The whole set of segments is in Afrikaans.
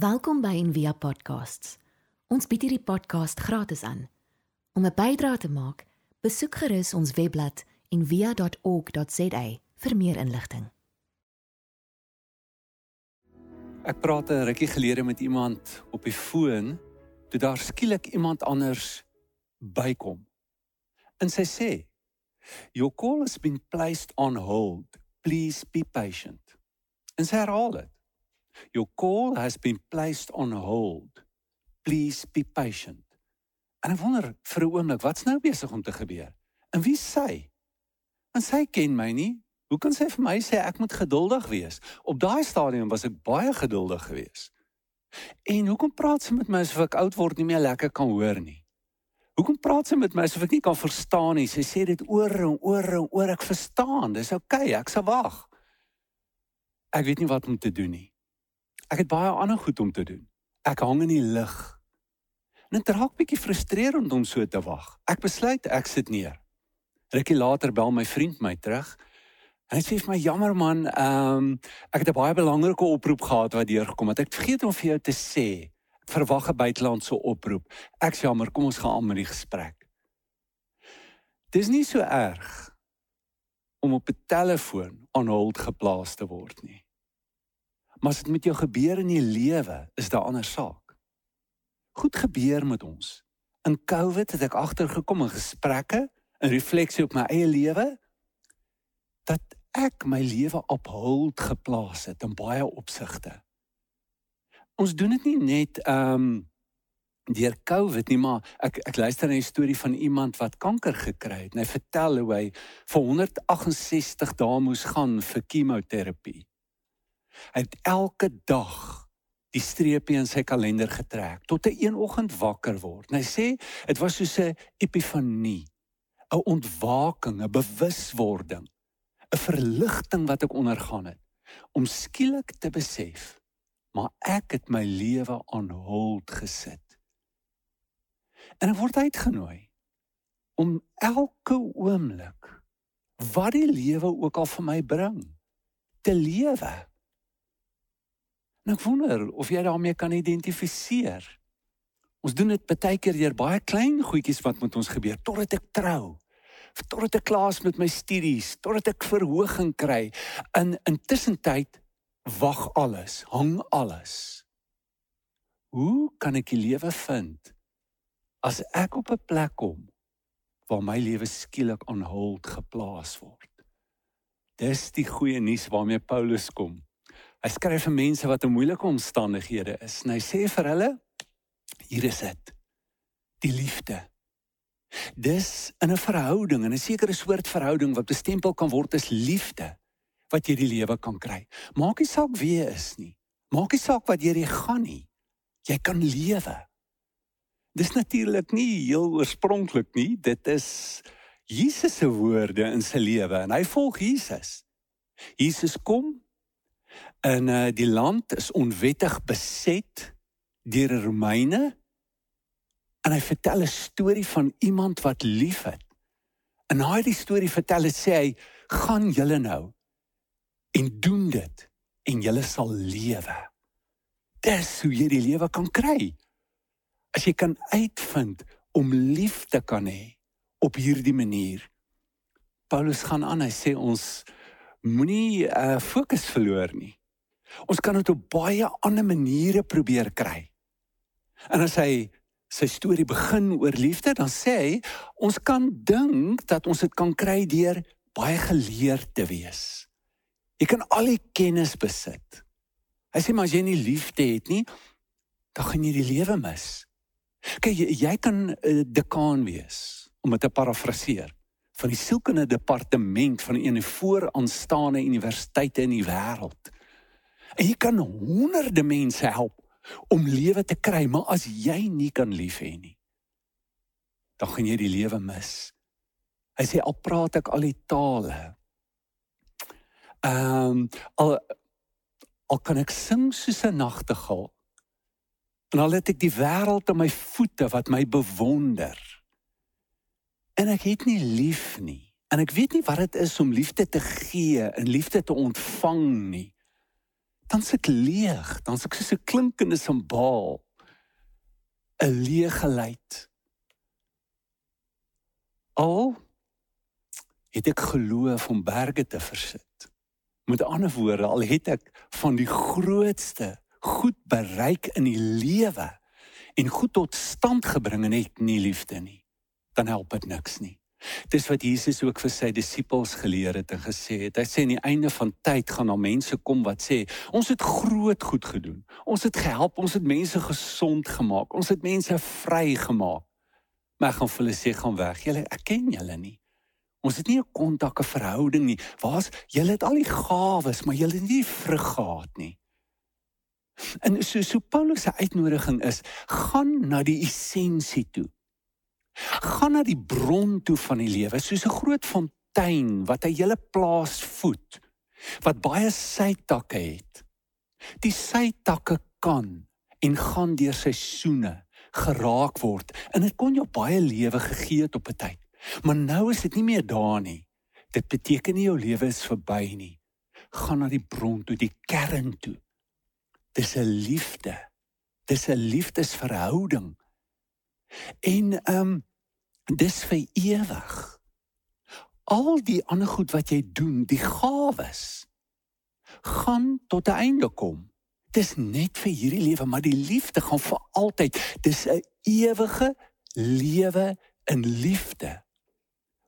Welkom by Envia Podcasts. Ons bied hierdie podcast gratis aan. Om 'n bydrae te maak, besoek gerus ons webblad en via.org.za vir meer inligting. Ek praat 'n rukkie gelede met iemand op die foon toe daar skielik iemand anders bykom. En sy sê: "Your call has been placed on hold. Please be patient." En sy herhaal dit. Your call has been placed on hold. Please be patient. En ek wonder vir 'n oomblik, wat's nou besig om te gebeur? En wie sê? En sy ken my nie. Hoe kan sy vir my sê ek moet geduldig wees? Op daai stadium was ek baie geduldig geweest. En hoekom praat sy met my asof ek oud word nie meer lekker kan hoor nie? Hoekom praat sy met my asof ek nie kan verstaan nie? Sy sê dit oor en oor en oor ek verstaan. Dis oukei, okay, ek sal wag. Ek weet nie wat om te doen nie. Ek het baie ander goed om te doen. Ek hang in die lug. En dit raak bietjie frustrerend om so te wag. Ek besluit ek sit neer. Rukkie later bel my vriend my terug. En hy sê vir my jammer man, ehm um, ek het 'n baie belangrike oproep gehad wat deurgekom het. Ek het vergeet om vir jou te sê. Ek verwag 'n buitelandse oproep. Ek's jammer, kom ons gaan aan met die gesprek. Dis nie so erg om op 'n telefoon aan hold geplaas te word nie. Maar as dit met jou gebeur in die lewe, is daar 'n ander saak. Goed gebeur met ons. In COVID het ek agtergekom in gesprekke, in refleksie op my eie lewe dat ek my lewe op hold geplaas het in baie opsigte. Ons doen dit nie net ehm um, deur COVID nie, maar ek ek luister na 'n storie van iemand wat kanker gekry het en hy vertel hoe hy vir 168 dae moes gaan vir chemoterapie. Hy het elke dag die streepie in sy kalender getrek tot hy een oggend wakker word. En hy sê dit was soos 'n epifanie, 'n ontwaking, 'n bewuswording, 'n verligting wat ek ondergaan het om skielik te besef maar ek het my lewe aan hold gesit. En ek word uitgenooi om elke oomblik wat die lewe ook al vir my bring te lewe. En ek wonder of jy daarmee kan identifiseer. Ons doen dit baie keer deur baie klein goedjies wat met ons gebeur totdat ek trou. Totdat ek klaar is met my studies, totdat ek verhoging kry. In intussen tyd wag alles, hang alles. Hoe kan ek die lewe vind as ek op 'n plek kom waar my lewe skielik aan hold geplaas word? Dis die goeie nuus waarmee Paulus kom. Hy skryf vir mense wat in moeilike omstandighede is en hy sê vir hulle hier is dit. Die liefde. Dis in 'n verhouding, in 'n sekere soort verhouding wat bestempel kan word as liefde wat jy die lewe kan kry. Maak nie saak wie jy is nie. Maak nie saak wat jy gaan nie. Jy kan lewe. Dis natuurlik nie heel oorspronklik nie. Dit is Jesus se woorde in sy lewe en hy volg Jesus. Jesus kom En uh die land is onwettig beset deur die Romeine. En hy vertel 'n storie van iemand wat liefhet. En hy die storie vertel het sê hy: "Gaan julle nou en doen dit en julle sal lewe." Dis hoe jy die lewe kan kry. As jy kan uitvind om lief te kan hê op hierdie manier. Paulus gaan aan, hy sê ons moenie uh fokus verloor nie. Ons kan dit op baie ander maniere probeer kry. En as hy sy storie begin oor liefde, dan sê hy ons kan dink dat ons dit kan kry deur baie geleerd te wees. Jy kan al die kennis besit. Hy sê maar as jy nie liefde het nie, dan gaan jy die lewe mis. Kyk, jy, jy kan 'n uh, dekaan wees om dit te parafraseer van die sielkundige departement van een van die vooraanstaande universiteite in die wêreld. En jy kan honderde mense help om lewe te kry, maar as jy nie kan lief hê nie, dan gaan jy die lewe mis. Hy sê al praat ek al die tale. Ehm um, al al kan ek sing soos 'n nagtegaal. En al het ek die wêreld aan my voete wat my bewonder. En ek het nie lief nie. En ek weet nie wat dit is om liefde te gee en liefde te ontvang nie dan ek leeg, dan se ek soos 'n klinkende simbaal. 'n leë geluid. Al het ek geloof om berge te versit. Met ander woorde, al het ek van die grootste goed bereik in die lewe en goed tot stand gebring en het nie liefde nie, dan help dit niks nie. Dis wat Jesus ook vir sy disippels geleer het en gesê het. Hy sê aan die einde van tyd gaan daar mense kom wat sê, ons het groot goed gedoen. Ons het gehelp, ons het mense gesond gemaak. Ons het mense vrygemaak. Maar gaan hulle sê gaan weg. Julle ek ken julle nie. Ons het nie 'n kontak, 'n verhouding nie. Waar's julle het al die gawes, maar julle het nie vrug gehad nie. En so so Paulus se uitnodiging is, gaan na die essensie toe. Gaan na die bron toe van die lewe, soos 'n groot fontein wat 'n hele plaas voed, wat baie sytakke het. Die sytakke kan en gaan deur seisoene geraak word en dit kon jou baie lewe gegee het op 'n tyd. Maar nou is dit nie meer daar nie. Dit beteken nie jou lewe is verby nie. Gaan na die bron toe, die kern toe. Dis 'n liefde. Dis 'n liefdesverhouding. En ehm um, dis vir ewig. Al die ander goed wat jy doen, die gawes gaan tot 'n einde kom. Dis net vir hierdie lewe, maar die liefde gaan vir altyd. Dis 'n ewige lewe in liefde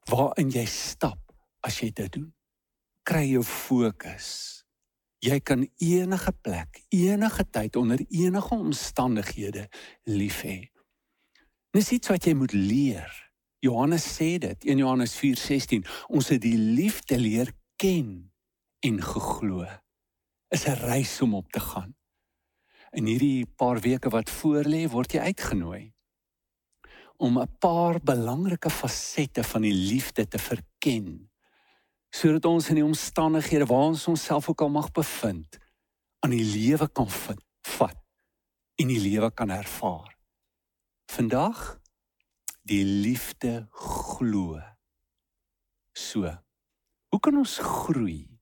waarin jy stap as jy dit doen. Kry jou fokus. Jy kan enige plek, enige tyd onder enige omstandighede lief hê. Dis iets wat jy moet leer. Johannes sê dit, 1 Johannes 4:16, ons het die liefde leer ken en geglo. Is 'n reis om op te gaan. In hierdie paar weke wat voorlê, word jy uitgenooi om 'n paar belangrike fasette van die liefde te verken sodat ons in die omstandighede waar ons onsself ook al mag bevind aan die lewe kan vat en die lewe kan ervaar. Vandag die liefde glo. So. Hoe kan ons groei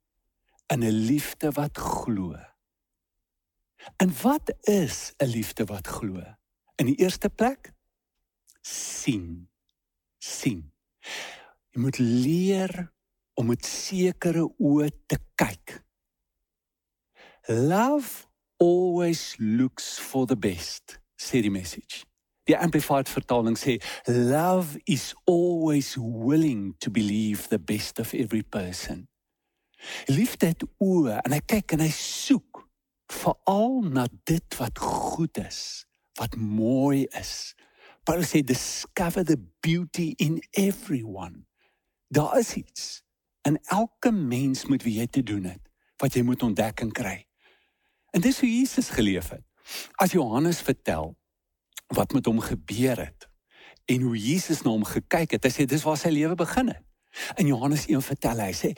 in 'n liefde wat glo? En wat is 'n liefde wat glo? In die eerste plek sien. sien. Jy moet leer om met sekere oë te kyk. Love always looks for the best, sê die message. Die amplified vertaling sê love is always willing to believe the best of every person. Liefde het oë en hy kyk en hy soek veral na dit wat goed is, wat mooi is. Paulus sê discover the beauty in everyone. Daar is iets in elke mens met wie jy te doen het wat jy moet ontdek en kry. En dis hoe Jesus geleef het. As Johannes vertel wat met hom gebeur het en hoe Jesus na hom gekyk het. Hy sê dis waar sy lewe begin het. In Johannes 1 vertel hy sê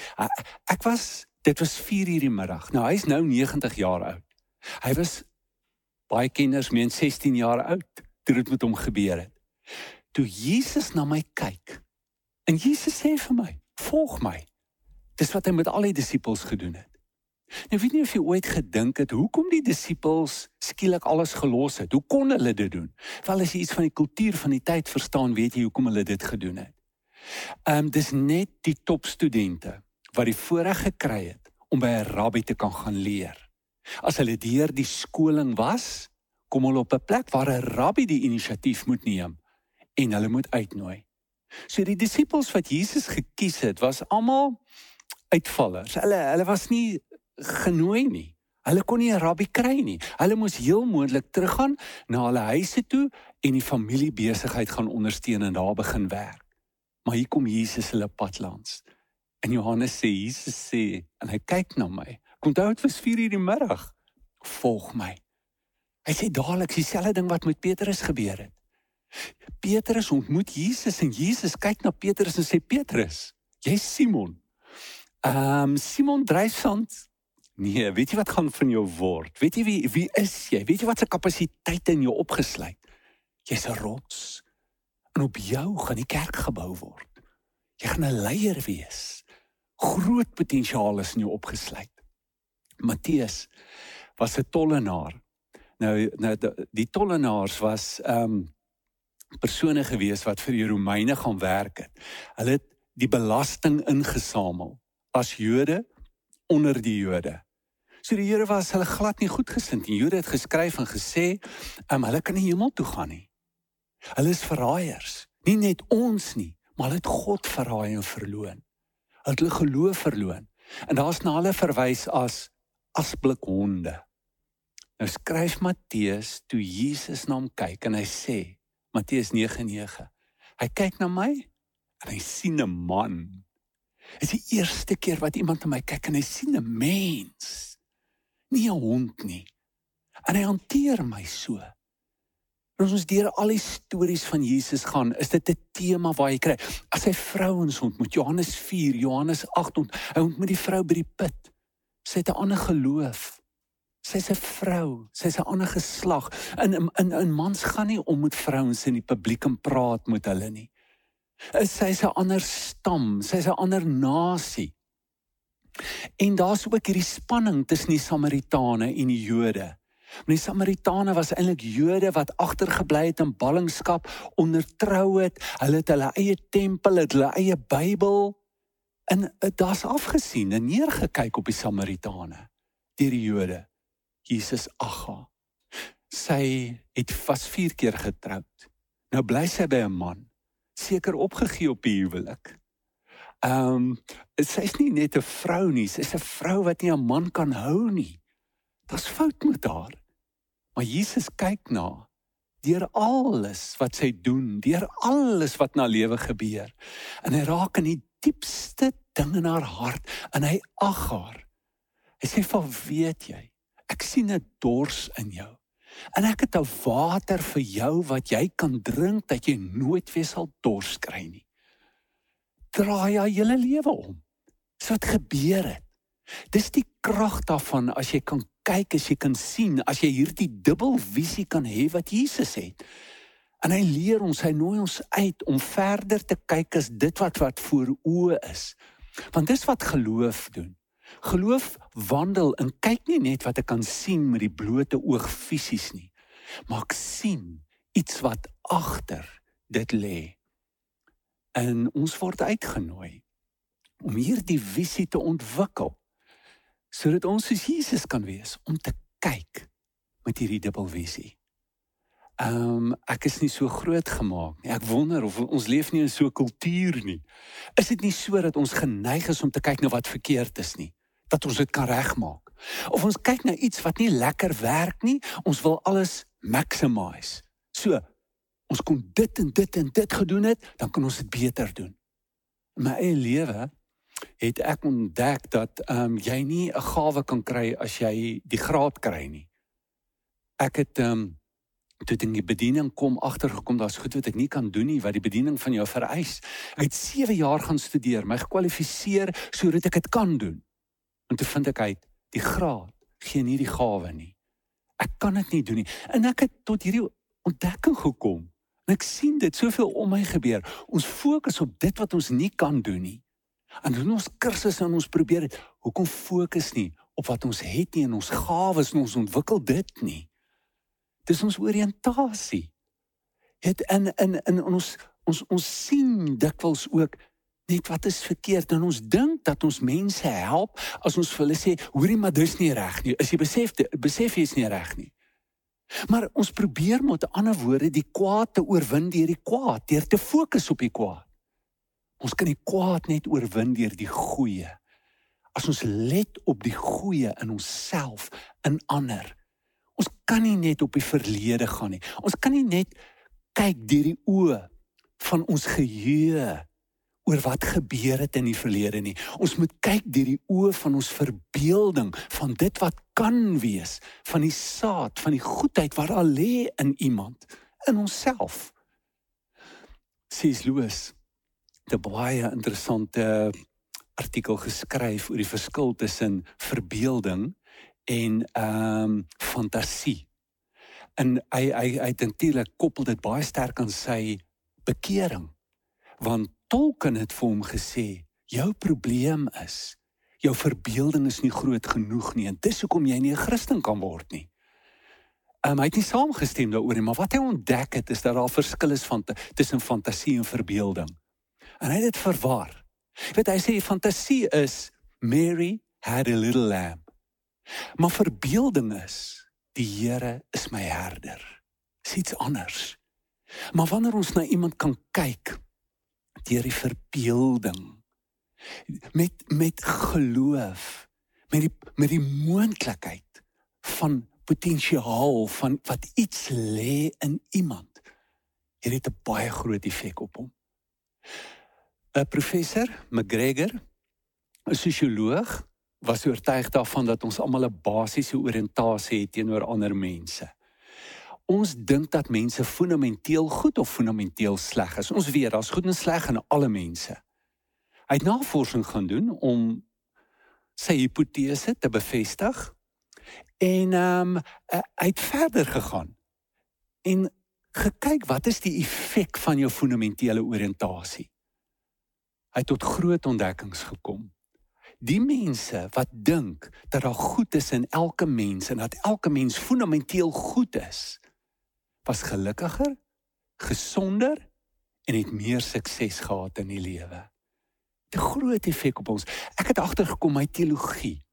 ek was dit was 4 uur die middag. Nou hy's nou 90 jaar oud. Hy was baie kinders meen 16 jaar oud toe dit met hom gebeur het. Toe Jesus na my kyk en Jesus sê vir my, "Volg my." Dis wat hy met al die disippels gedoen het. Nou weet nie of jy ooit gedink het hoekom die disippels skielik alles gelos het. Hoe kon hulle dit doen? Wel as jy iets van die kultuur van die tyd verstaan, weet jy hoekom hulle dit gedoen het. Ehm um, dis net die topstudente wat die voorreg gekry het om by 'n rabbi te kan gaan leer. As hulle deur die skoling was, kom hulle op 'n plek waar 'n rabbi die inisiatief moet neem en hulle moet uitnooi. So die disippels wat Jesus gekies het, was almal uitvallers. Hulle hulle was nie genooi nie. Hulle kon nie 'n rabbi kry nie. Hulle moes heel moontlik teruggaan na hulle huise toe en die familiebesigheid gaan ondersteun en daar begin werk. Maar hier kom Jesus hulle pad langs. En Johannes sê Jesus sê en hy kyk na my. Kom dit was 4 uur die middag. Volg my. Hy sê dadelik dieselfde ding wat met Petrus gebeur het. Petrus ontmoet Jesus en Jesus kyk na Petrus en sê Petrus, jy's Simon. Ehm um, Simon Dreisand Nee, weet jy wat gaan van jou word? Weet jy wie wie is jy? Weet jy wat se kapasiteite in jou opgesluit? Jy's 'n rots. En op jou gaan die kerk gebou word. Jy gaan 'n leier wees. Groot potensiaal is in jou opgesluit. Matteus was 'n tollenaar. Nou nou die tollenaars was ehm um, persone gewees wat vir die Romeine gaan werk het. Hulle het die belasting ingesamel as Jode onder die Jode. So die Here was hulle glad nie goedgesind. Die Jode het geskryf en gesê, "Um hulle kan nie hemel toe gaan nie. Hulle is verraaiers. Nie net ons nie, maar hulle het God verraai en verloon. Hulle het hulle geloof verloon." En daar's na hulle verwys as asblik honde. Nou skryf Matteus toe Jesus na hom kyk en hy sê Matteus 9:9. Hy kyk na my en hy sien 'n man. Dit is die eerste keer wat iemand na my kyk en hy sien 'n mens. Nie 'n hond nie. En hy hanteer my so. As ons deur al die stories van Jesus gaan, is dit 'n tema waar jy kry. As hy vrouens ontmoet, Johannes 4, Johannes 8, ont, hy ontmoet die vrou by die put. Sy het 'n ander geloof. Sy's 'n vrou, sy's 'n ander geslag. In in in mans gaan nie om met vrouens in die publiek en praat met hulle nie. Sy's 'n ander stam, sy's 'n ander nasie. En daar's ook hierdie spanning tussen die Samaritane en die Jode. Maar die Samaritane was eintlik Jode wat agtergebly het in ballingskap, ondertrou het. Hulle het hulle eie tempel, het hulle eie Bybel en daar's afgesien en neergekyk op die Samaritane deur die Jode. Jesus Agga. Sy het vas 4 keer getroud. Nou bly sy by 'n man, seker opgegee op die huwelik. Ehm, um, sy's nie net 'n vrou nie, sy's 'n vrou wat nie 'n man kan hou nie. Dit's fout met haar. Maar Jesus kyk na deur alles wat sy doen, deur alles wat na lewe gebeur. En hy raak in die diepste ding in haar hart en hy ag haar. Hy sê: "Van weet jy? Ek sien 'n dors in jou. En ek het 'n water vir jou wat jy kan drink dat jy nooit weer sal dors kry nie." Draai jou hele lewe om. Dis wat gebeur het. Dis die krag daarvan as jy kan kyk, as jy kan sien, as jy hierdie dubbelvisie kan hê wat Jesus het. En hy leer ons, hy nooi ons uit om verder te kyk as dit wat wat voor oë is. Want dis wat geloof doen. Geloof wandel en kyk nie net wat ek kan sien met die blote oog fisies nie, maar ek sien iets wat agter dit lê. En ons word uitgenooi om hierdie visie te ontwikkel sodat ons soos Jesus kan wees om te kyk met hierdie dubbelvisie. Ehm um, ek is nie so groot gemaak nie. Ek wonder of ons leef nie in so 'n kultuur nie. Is dit nie so dat ons geneig is om te kyk na wat verkeerd is nie, dat ons dit kan regmaak? Of ons kyk na iets wat nie lekker werk nie, ons wil alles maximize. So, ons kon dit en dit en dit gedoen het, dan kan ons dit beter doen. In my eie lewe het ek ontdek dat ehm um, jy nie 'n gawe kan kry as jy die graad kry nie. Ek het ehm um, toe dit in die bediening kom agtergekom daar's goed wat ek nie kan doen nie wat die bediening van jou vereis. Ek het 7 jaar gaan studeer, my gekwalifiseer sodat ek dit kan doen. En toe vind ek uit die graad gee nie die gawe nie. Ek kan dit nie doen nie. En ek het tot hierdie ontdekking gekom. En ek sien dit soveel om my gebeur. Ons fokus op dit wat ons nie kan doen nie. En doen ons kursusse en ons probeer dit. Hoekom fokus nie op wat ons het nie en ons gawes en ons ontwikkel dit nie? Dis ons oriëntasie. Het in in in ons ons ons sien dikwels ook net wat is verkeerd en ons dink dat ons mense help as ons vir hulle sê hoorie maar dis nie reg nie. As jy besef besef jy is nie reg nie. Maar ons probeer met ander woorde die kwaad te oorwin deur die kwaad, deur te fokus op die kwaad. Ons kan die kwaad net oorwin deur die goeie. As ons let op die goeie in onsself, in ander. Ons kan nie net op die verlede gaan nie. Ons kan nie net kyk deur die oë van ons geheue oor wat gebeur het in die verlede nie. Ons moet kyk deur die oë van ons verbeelding van dit wat kan wees, van die saad, van die goedheid wat al lê in iemand, in onsself. Sies Louis 'n baie interessante artikel geskryf oor die verskil tussen verbeelding en ehm um, fantasie. En hy hy hy natuurlik koppel dit baie sterk aan sy bekering. Want Tolkien het vir hom gesê, jou probleem is Jou verbeelding is nie groot genoeg nie en dis hoekom jy nie 'n Christen kan word nie. Um, hy het nie saamgestem daaroor nie, maar wat hy ontdek het is dat daar 'n verskil is van tussen fantasie en verbeelding. En hy het dit verwar. Jy weet hy sê fantasie is Mary had a little lamb. Maar verbeelding is die Here is my herder. Dis iets anders. Maar wanneer ons na iemand kan kyk deur die verbeelding met met geloof, met die met die moontlikheid van potensiaal van wat iets lê in iemand. Dit het 'n baie groot effek op hom. 'n Professor McGregor, 'n sosioloog, was oortuig daarvan dat ons almal 'n basiese oriëntasie het teenoor ander mense. Ons dink dat mense fundamenteel goed of fundamenteel sleg is. Ons weet daar's goed en sleg in alle mense. Hy het navorsing gaan doen om sy hipotese te bevestig en ehm um, hy het verder gegaan en gekyk wat is die effek van jou fundamentele oriëntasie. Hy het tot groot ontdekkings gekom. Die mense wat dink dat daar goed is in elke mens en dat elke mens fundamenteel goed is, was gelukkiger, gesonder en het meer sukses gehad in die lewe. 'n Groot effek op ons. Ek het agtergekom my teologie.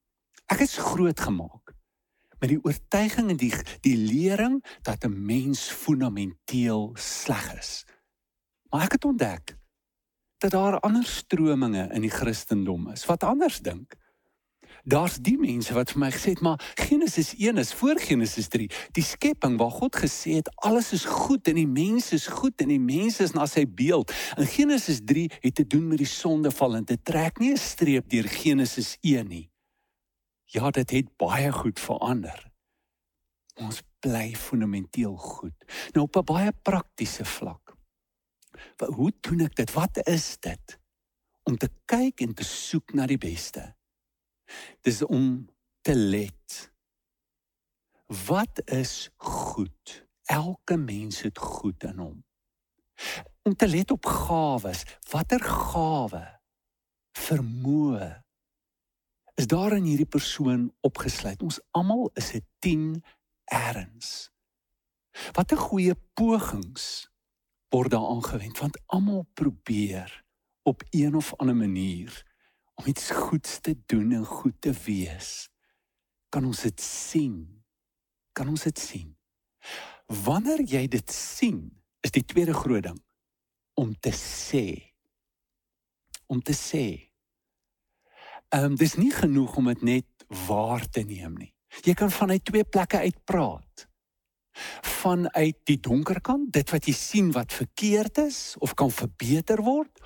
Ek is groot gemaak met die oortuiging en die die lering dat 'n mens fundamenteel sleg is. Maar ek het ontdek dat daar ander strominge in die Christendom is wat anders dink. Daar's die mense wat vir my gesê het maar Genesis 1 is voor Genesis 3, die skepping waar God gesê het alles is goed en die mens is goed en die mens is na sy beeld. In Genesis 3 het te doen met die sondeval en dit trek nie 'n streep deur Genesis 1 nie. Ja, dit het baie goed verander. Ons bly fundamenteel goed. Nou op 'n baie praktiese vlak. Hoe doen ek dit? Wat is dit? Om te kyk en te soek na die beste. Dis om te let. Wat is goed? Elke mens het goed in hom. Om te let op gawes, watter gawe vermoë is daar in hierdie persoon opgesluit? Ons almal is 'n 10 erns. Watter goeie pogings word daar aangewend want almal probeer op een of ander manier om iets goeds te doen en goed te wees. Kan ons dit sien? Kan ons dit sien? Wanneer jy dit sien, is die tweede groot ding om te sê. Om te sê. Ehm um, dis nie genoeg om dit net waar te neem nie. Jy kan vanuit twee plekke uit praat vanuit die donker kant, dit wat jy sien wat verkeerd is of kan verbeter word,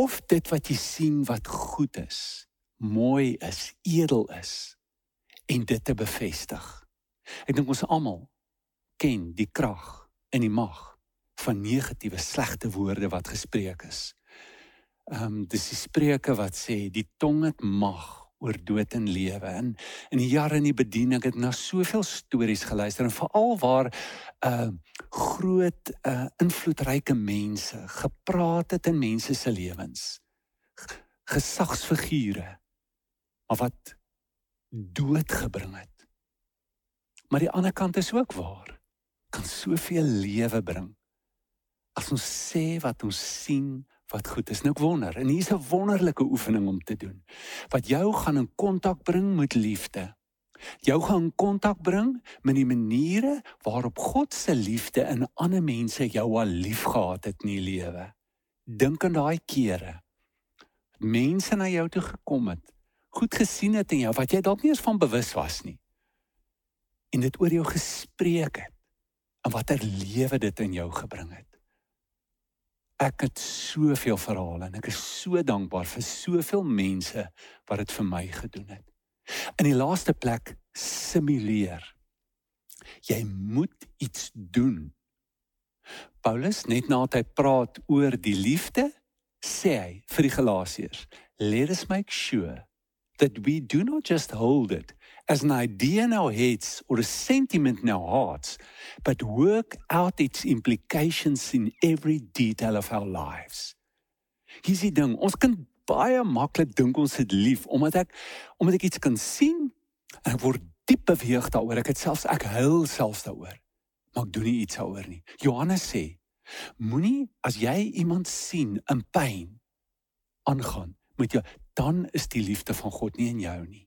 of dit wat jy sien wat goed is, mooi is, edel is en dit te bevestig. Ek dink ons almal ken die krag en die mag van negatiewe slegte woorde wat gespreek is. Ehm um, dis die spreuke wat sê die tong het mag oor dood en lewe. En in die jare in die bediening het ek na soveel stories geluister en veral waar uh groot uh invloedryke mense gepraat het in mense se lewens. Gesagsfigure wat dood gebring het. Maar die ander kant is ook waar. Kan soveel lewe bring. As ons sê wat ons sien wat goed is. Nou ek wonder, en hier's 'n wonderlike oefening om te doen. Wat jou gaan in kontak bring met liefde. Jou gaan in kontak bring met die maniere waarop God se liefde in ander mense jou al liefgehad het in die lewe. Dink aan daai kere. Mense na jou toe gekom het, goed gesien het in jou wat jy dalk nie eens van bewus was nie. En dit oor jou gespreek het en watter lewe dit in jou gebring het ek het soveel verhale en ek is so dankbaar vir soveel mense wat dit vir my gedoen het. In die laaste plek simuleer. Jy moet iets doen. Paulus net nadat hy praat oor die liefde, sê hy vir die Galasiërs, "Let us make sure that we do not just hold it as an idea in our heads or a sentiment in our hearts, but work out its implications in every detail of our lives. Hier's die ding, ons kan baie maklik dink ons dit lief omdat ek omdat ek iets kan sien en ek word diep beweeg daaroor. Ek het selfs ek huil selfs daaroor. Maar ek doen nie iets daaroor nie. Johannes sê: Moenie as jy iemand sien in pyn aangaan met jou, dan is die liefde van God nie in jou nie.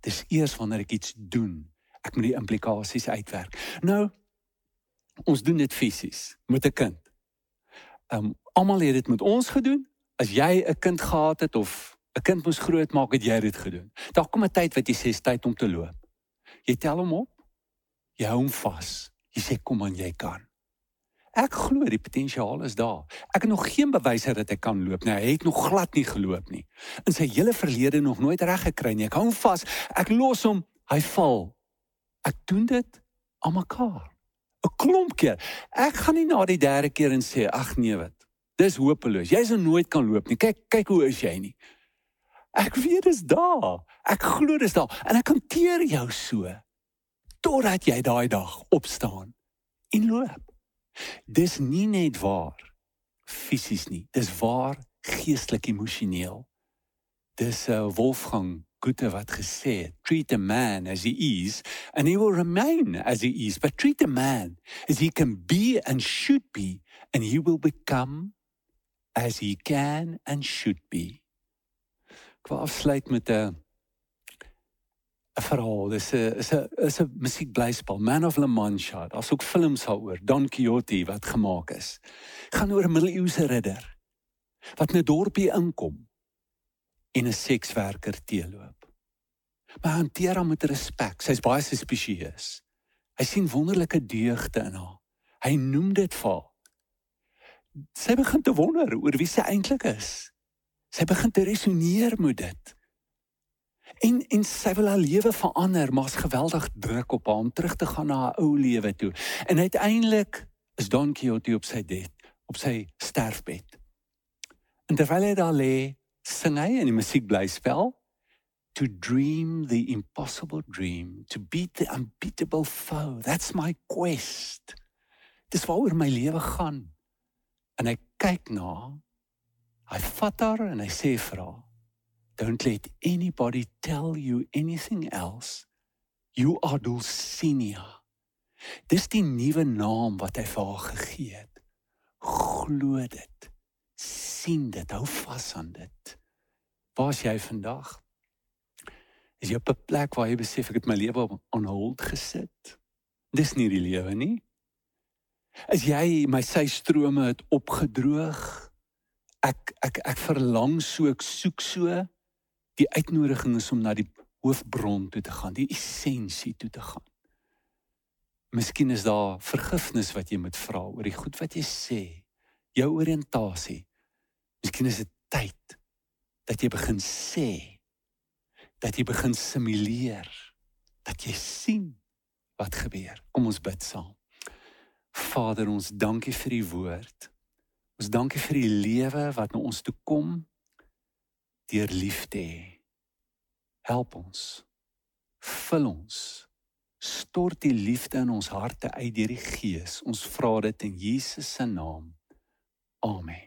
Dis eers wanneer ek iets doen, ek moet die implikasies uitwerk. Nou ons doen dit fisies met 'n kind. Ehm um, almal het dit met ons gedoen. As jy 'n kind gehad het of 'n kind moes grootmaak, het jy dit gedoen. Daar kom 'n tyd wat jy sê tyd om te loop. Jy tel hom op. Jy hou hom vas. Jy sê kom aan, jy kan. Ek glo die potensiaal is daar. Ek het nog geen bewyse dat hy kan loop nie. Hy het nog glad nie geloop nie. In sy hele verlede nog nooit reg gekry nie. Ek hou hom vas. Ek los hom. Hy val. Ek doen dit aan mekaar. 'n Klomp keer. Ek gaan nie na die derde keer en sê ag nee wat. Dis hopeloos. Jy sal nooit kan loop nie. Kyk kyk hoe is jy nie. Ek weet dis daar. Ek glo dis daar en ek hanteer jou so totdat jy daai dag opstaan en loop. Dis nie net waar fisies nie, dis waar geestelik emosioneel. Dis 'n uh, eh, Wolfgang Goethe wat gesê het, treat a man as he is and he will remain as he is, but treat a man as he can be and should be and he will become as he can and should be. Ek wil afsluit met 'n 'n verhaal. Dis 'n is 'n is 'n musiekblyspel, Man of La Mancha. Daar's ook films daaroor, Don Quixote wat gemaak is. Gaan oor 'n middeleeuse ridder wat in 'n dorpie inkom en 'n sekswerker teeloop. Maar hy hanteer haar met respek. Sy's baie suspicieus. Hy sien wonderlike deugde in haar. Hy noem dit vir haar. Sy begin te wonder oor wie sy eintlik is. Sy begin te resoneer met dit. En en sy wil haar lewe verander, maar's geweldig druk op haar om terug te gaan na haar ou lewe toe. En uiteindelik is Don Quixote op sy bed, op sy sterfbed. En terwyl hy daar lê, sing hy en die musiek bly spel to dream the impossible dream, to beat the unbeatable foe. That's my quest. Dis waaroor my lewe gaan. En hy kyk na hy vat haar en hy sê vir haar Don't let anybody tell you anything else. You are Dulcinea. Dis die nuwe naam wat hy vir haar gegee het. Glo dit. sien dit, hou vas aan dit. Waar's jy vandag? Is jy op 'n plek waar jy besef ek het my lewe on hold gesit? Dis nie die lewe nie. As jy my sy strome het opgedroog, ek ek ek verlang so, ek soek so Die uitnodiging is om na die hoofbron toe te gaan, die essensie toe te gaan. Miskien is daar vergifnis wat jy moet vra oor die goed wat jy sê, jou oriëntasie. Miskien is dit tyd dat jy begin sê dat jy begin simuleer dat jy sien wat gebeur. Kom ons bid saam. Vader, ons dankie vir u woord. Ons dankie vir die lewe wat na ons toe kom deur liefde help ons. Vul ons. Stort die liefde in ons harte uit deur die gees. Ons vra dit in Jesus se naam. Amen.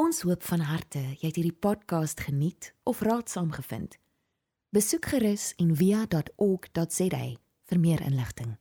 Ons hoop van harte jy het hierdie podcast geniet of raadsaam gevind. Besoek gerus en via.ok.za vir meer inligting